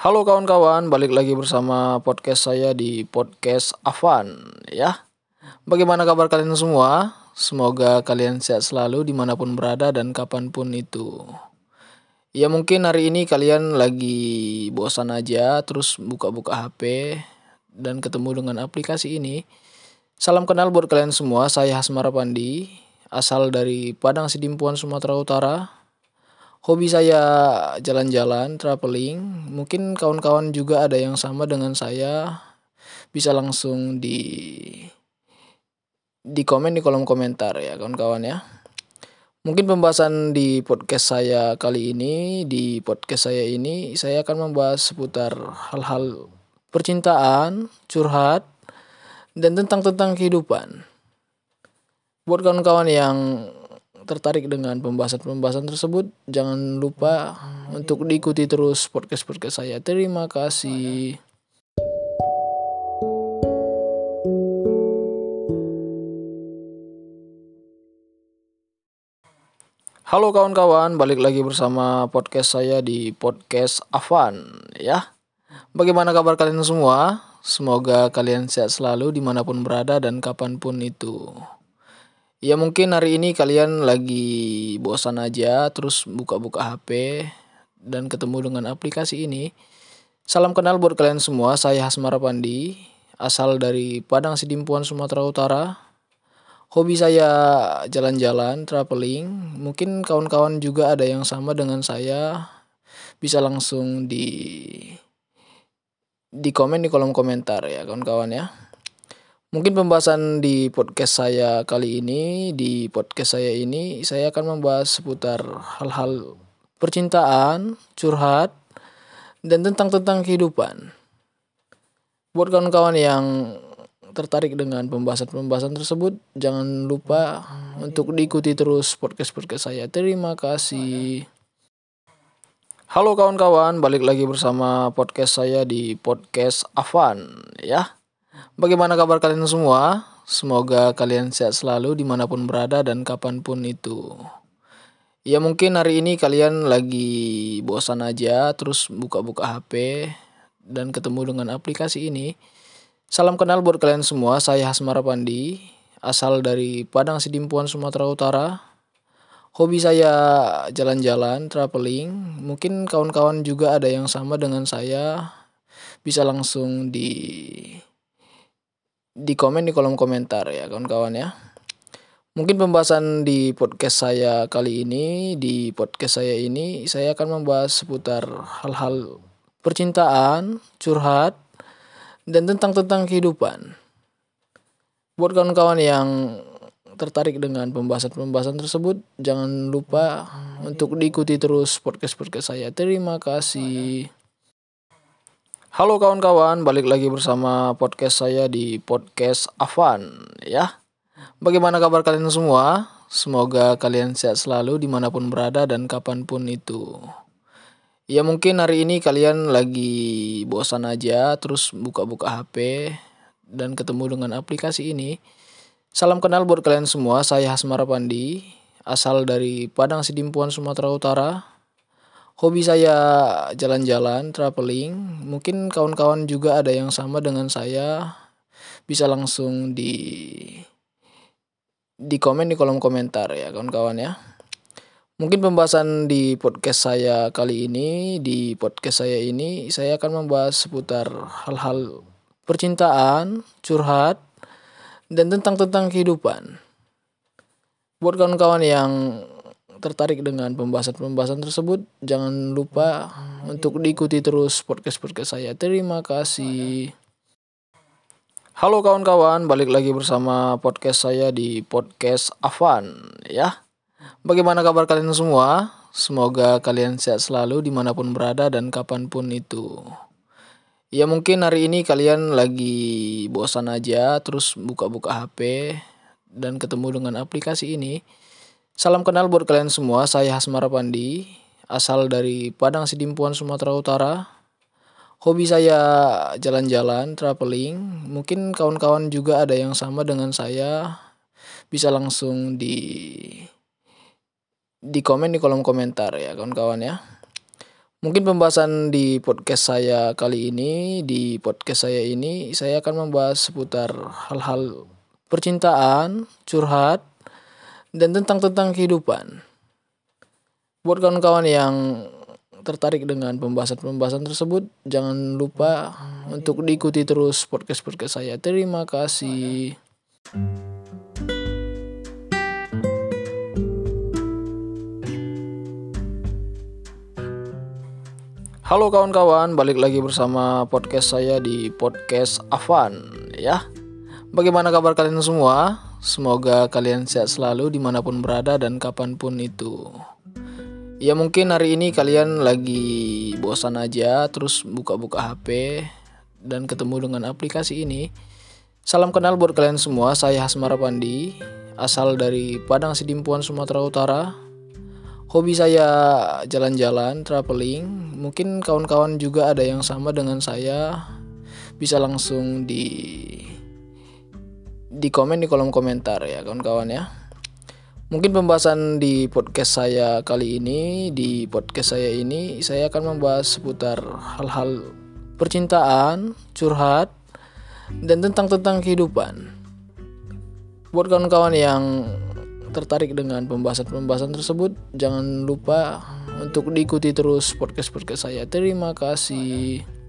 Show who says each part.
Speaker 1: Halo kawan-kawan, balik lagi bersama podcast saya di podcast Avan ya. Bagaimana kabar kalian semua? Semoga kalian sehat selalu di mana pun berada dan kapan pun itu. Ya mungkin hari ini kalian lagi bosan aja terus buka-buka HP dan ketemu dengan aplikasi ini. Salam kenal buat kalian semua, saya Hasmara Pandi, asal dari Padang Sidimpuan Sumatera Utara. Hobi saya jalan-jalan, traveling. Mungkin kawan-kawan juga ada yang sama dengan saya. Bisa langsung di di komen di kolom komentar ya kawan-kawan ya. Mungkin pembahasan di podcast saya kali ini, di podcast saya ini saya akan membahas seputar hal-hal percintaan, curhat, dan tentang tentang kehidupan. Buat kawan-kawan yang tertarik dengan pembahasan-pembahasan tersebut, jangan lupa untuk diikuti terus podcast-podcast saya. Terima kasih. Halo kawan-kawan, balik lagi bersama podcast saya di podcast Avan ya. Bagaimana kabar kalian semua? Semoga kalian sehat selalu di mana pun berada dan kapan pun itu. Ya mungkin hari ini kalian lagi bosan aja terus buka-buka HP dan ketemu dengan aplikasi ini. Salam kenal buat kalian semua, saya Hasmara Pandi, asal dari Padang Sidimpuan Sumatera Utara. Hobi saya jalan-jalan, traveling. Mungkin kawan-kawan juga ada yang sama dengan saya. Bisa langsung di di komen di kolom komentar ya kawan-kawan ya. Mungkin pembahasan di podcast saya kali ini, di podcast saya ini saya akan membahas seputar hal-hal percintaan, curhat, dan tentang tentang kehidupan. Buat kawan-kawan yang tertarik dengan pembahasan-pembahasan tersebut, jangan lupa untuk diikuti terus podcast-podcast saya. Terima kasih. Halo kawan-kawan, balik lagi bersama podcast saya di podcast Avan ya. Bagaimana kabar kalian semua? Semoga kalian sehat selalu di mana pun berada dan kapan pun itu. Ya mungkin hari ini kalian lagi bosan aja terus buka-buka HP dan ketemu dengan aplikasi ini. Salam kenal buat kalian semua, saya Hasmara Pandi, asal dari Padang Sidimpuan Sumatera Utara. Hobi saya jalan-jalan, traveling. Mungkin kawan-kawan juga ada yang sama dengan saya. Bisa langsung di di komen di kolom komentar ya kawan-kawan ya. Mungkin pembahasan di podcast saya kali ini, di podcast saya ini saya akan membahas seputar hal-hal percintaan, curhat, dan tentang tentang kehidupan. Buat kawan-kawan yang tertarik dengan pembahasan-pembahasan tersebut, jangan lupa untuk diikuti terus podcast-podcast saya. Terima kasih. Halo kawan-kawan, balik lagi bersama podcast saya di podcast Avan ya. Bagaimana kabar kalian semua? Semoga kalian sehat selalu di mana pun berada dan kapan pun itu. Ya mungkin hari ini kalian lagi bosan aja terus buka-buka HP dan ketemu dengan aplikasi ini. Salam kenal buat kalian semua, saya Hasmara Pandi, asal dari Padang Sidimpuan Sumatera Utara. Hobi saya jalan-jalan, traveling. Mungkin kawan-kawan juga ada yang sama dengan saya. Bisa langsung di di komen di kolom komentar ya kawan-kawan ya. Mungkin pembahasan di podcast saya kali ini, di podcast saya ini saya akan membahas seputar hal-hal percintaan, curhat, dan tentang tentang kehidupan. Buat kawan-kawan yang tertarik dengan pembahasan-pembahasan tersebut, jangan lupa untuk diikuti terus podcast-podcast saya. Terima kasih. Halo kawan-kawan, balik lagi bersama podcast saya di podcast Avan ya. Bagaimana kabar kalian semua? Semoga kalian sehat selalu di mana pun berada dan kapan pun itu. Ya mungkin hari ini kalian lagi bosan aja terus buka-buka HP dan ketemu dengan aplikasi ini. Salam kenal buat kalian semua, saya Hasmara Pandi, asal dari Padang Sidimpuan Sumatera Utara. Hobi saya jalan-jalan, traveling. Mungkin kawan-kawan juga ada yang sama dengan saya. Bisa langsung di di komen di kolom komentar ya kawan-kawan ya. Mungkin pembahasan di podcast saya kali ini, di podcast saya ini, saya akan membahas seputar hal-hal percintaan, curhat, dan tentang tentang kehidupan. Buat kawan-kawan yang tertarik dengan pembahasan-pembahasan tersebut, jangan lupa untuk diikuti terus podcast-podcast saya. Terima kasih. Halo kawan-kawan, balik lagi bersama podcast saya di podcast Avan ya. Bagaimana kabar kalian semua? Semoga kalian sehat selalu di mana pun berada dan kapan pun itu. Ya mungkin hari ini kalian lagi bosan aja terus buka-buka HP dan ketemu dengan aplikasi ini. Salam kenal buat kalian semua, saya Hasmara Pandi, asal dari Padang Sidimpuan, Sumatera Utara hobi saya jalan-jalan, traveling. Mungkin kawan-kawan juga ada yang sama dengan saya. Bisa langsung di di komen di kolom komentar ya kawan-kawan ya. Mungkin pembahasan di podcast saya kali ini, di podcast saya ini saya akan membahas seputar hal-hal percintaan, curhat, dan tentang tentang kehidupan. Buat kawan-kawan yang tertarik dengan pembahasan-pembahasan tersebut, jangan lupa untuk diikuti terus podcast-podcast saya. Terima kasih.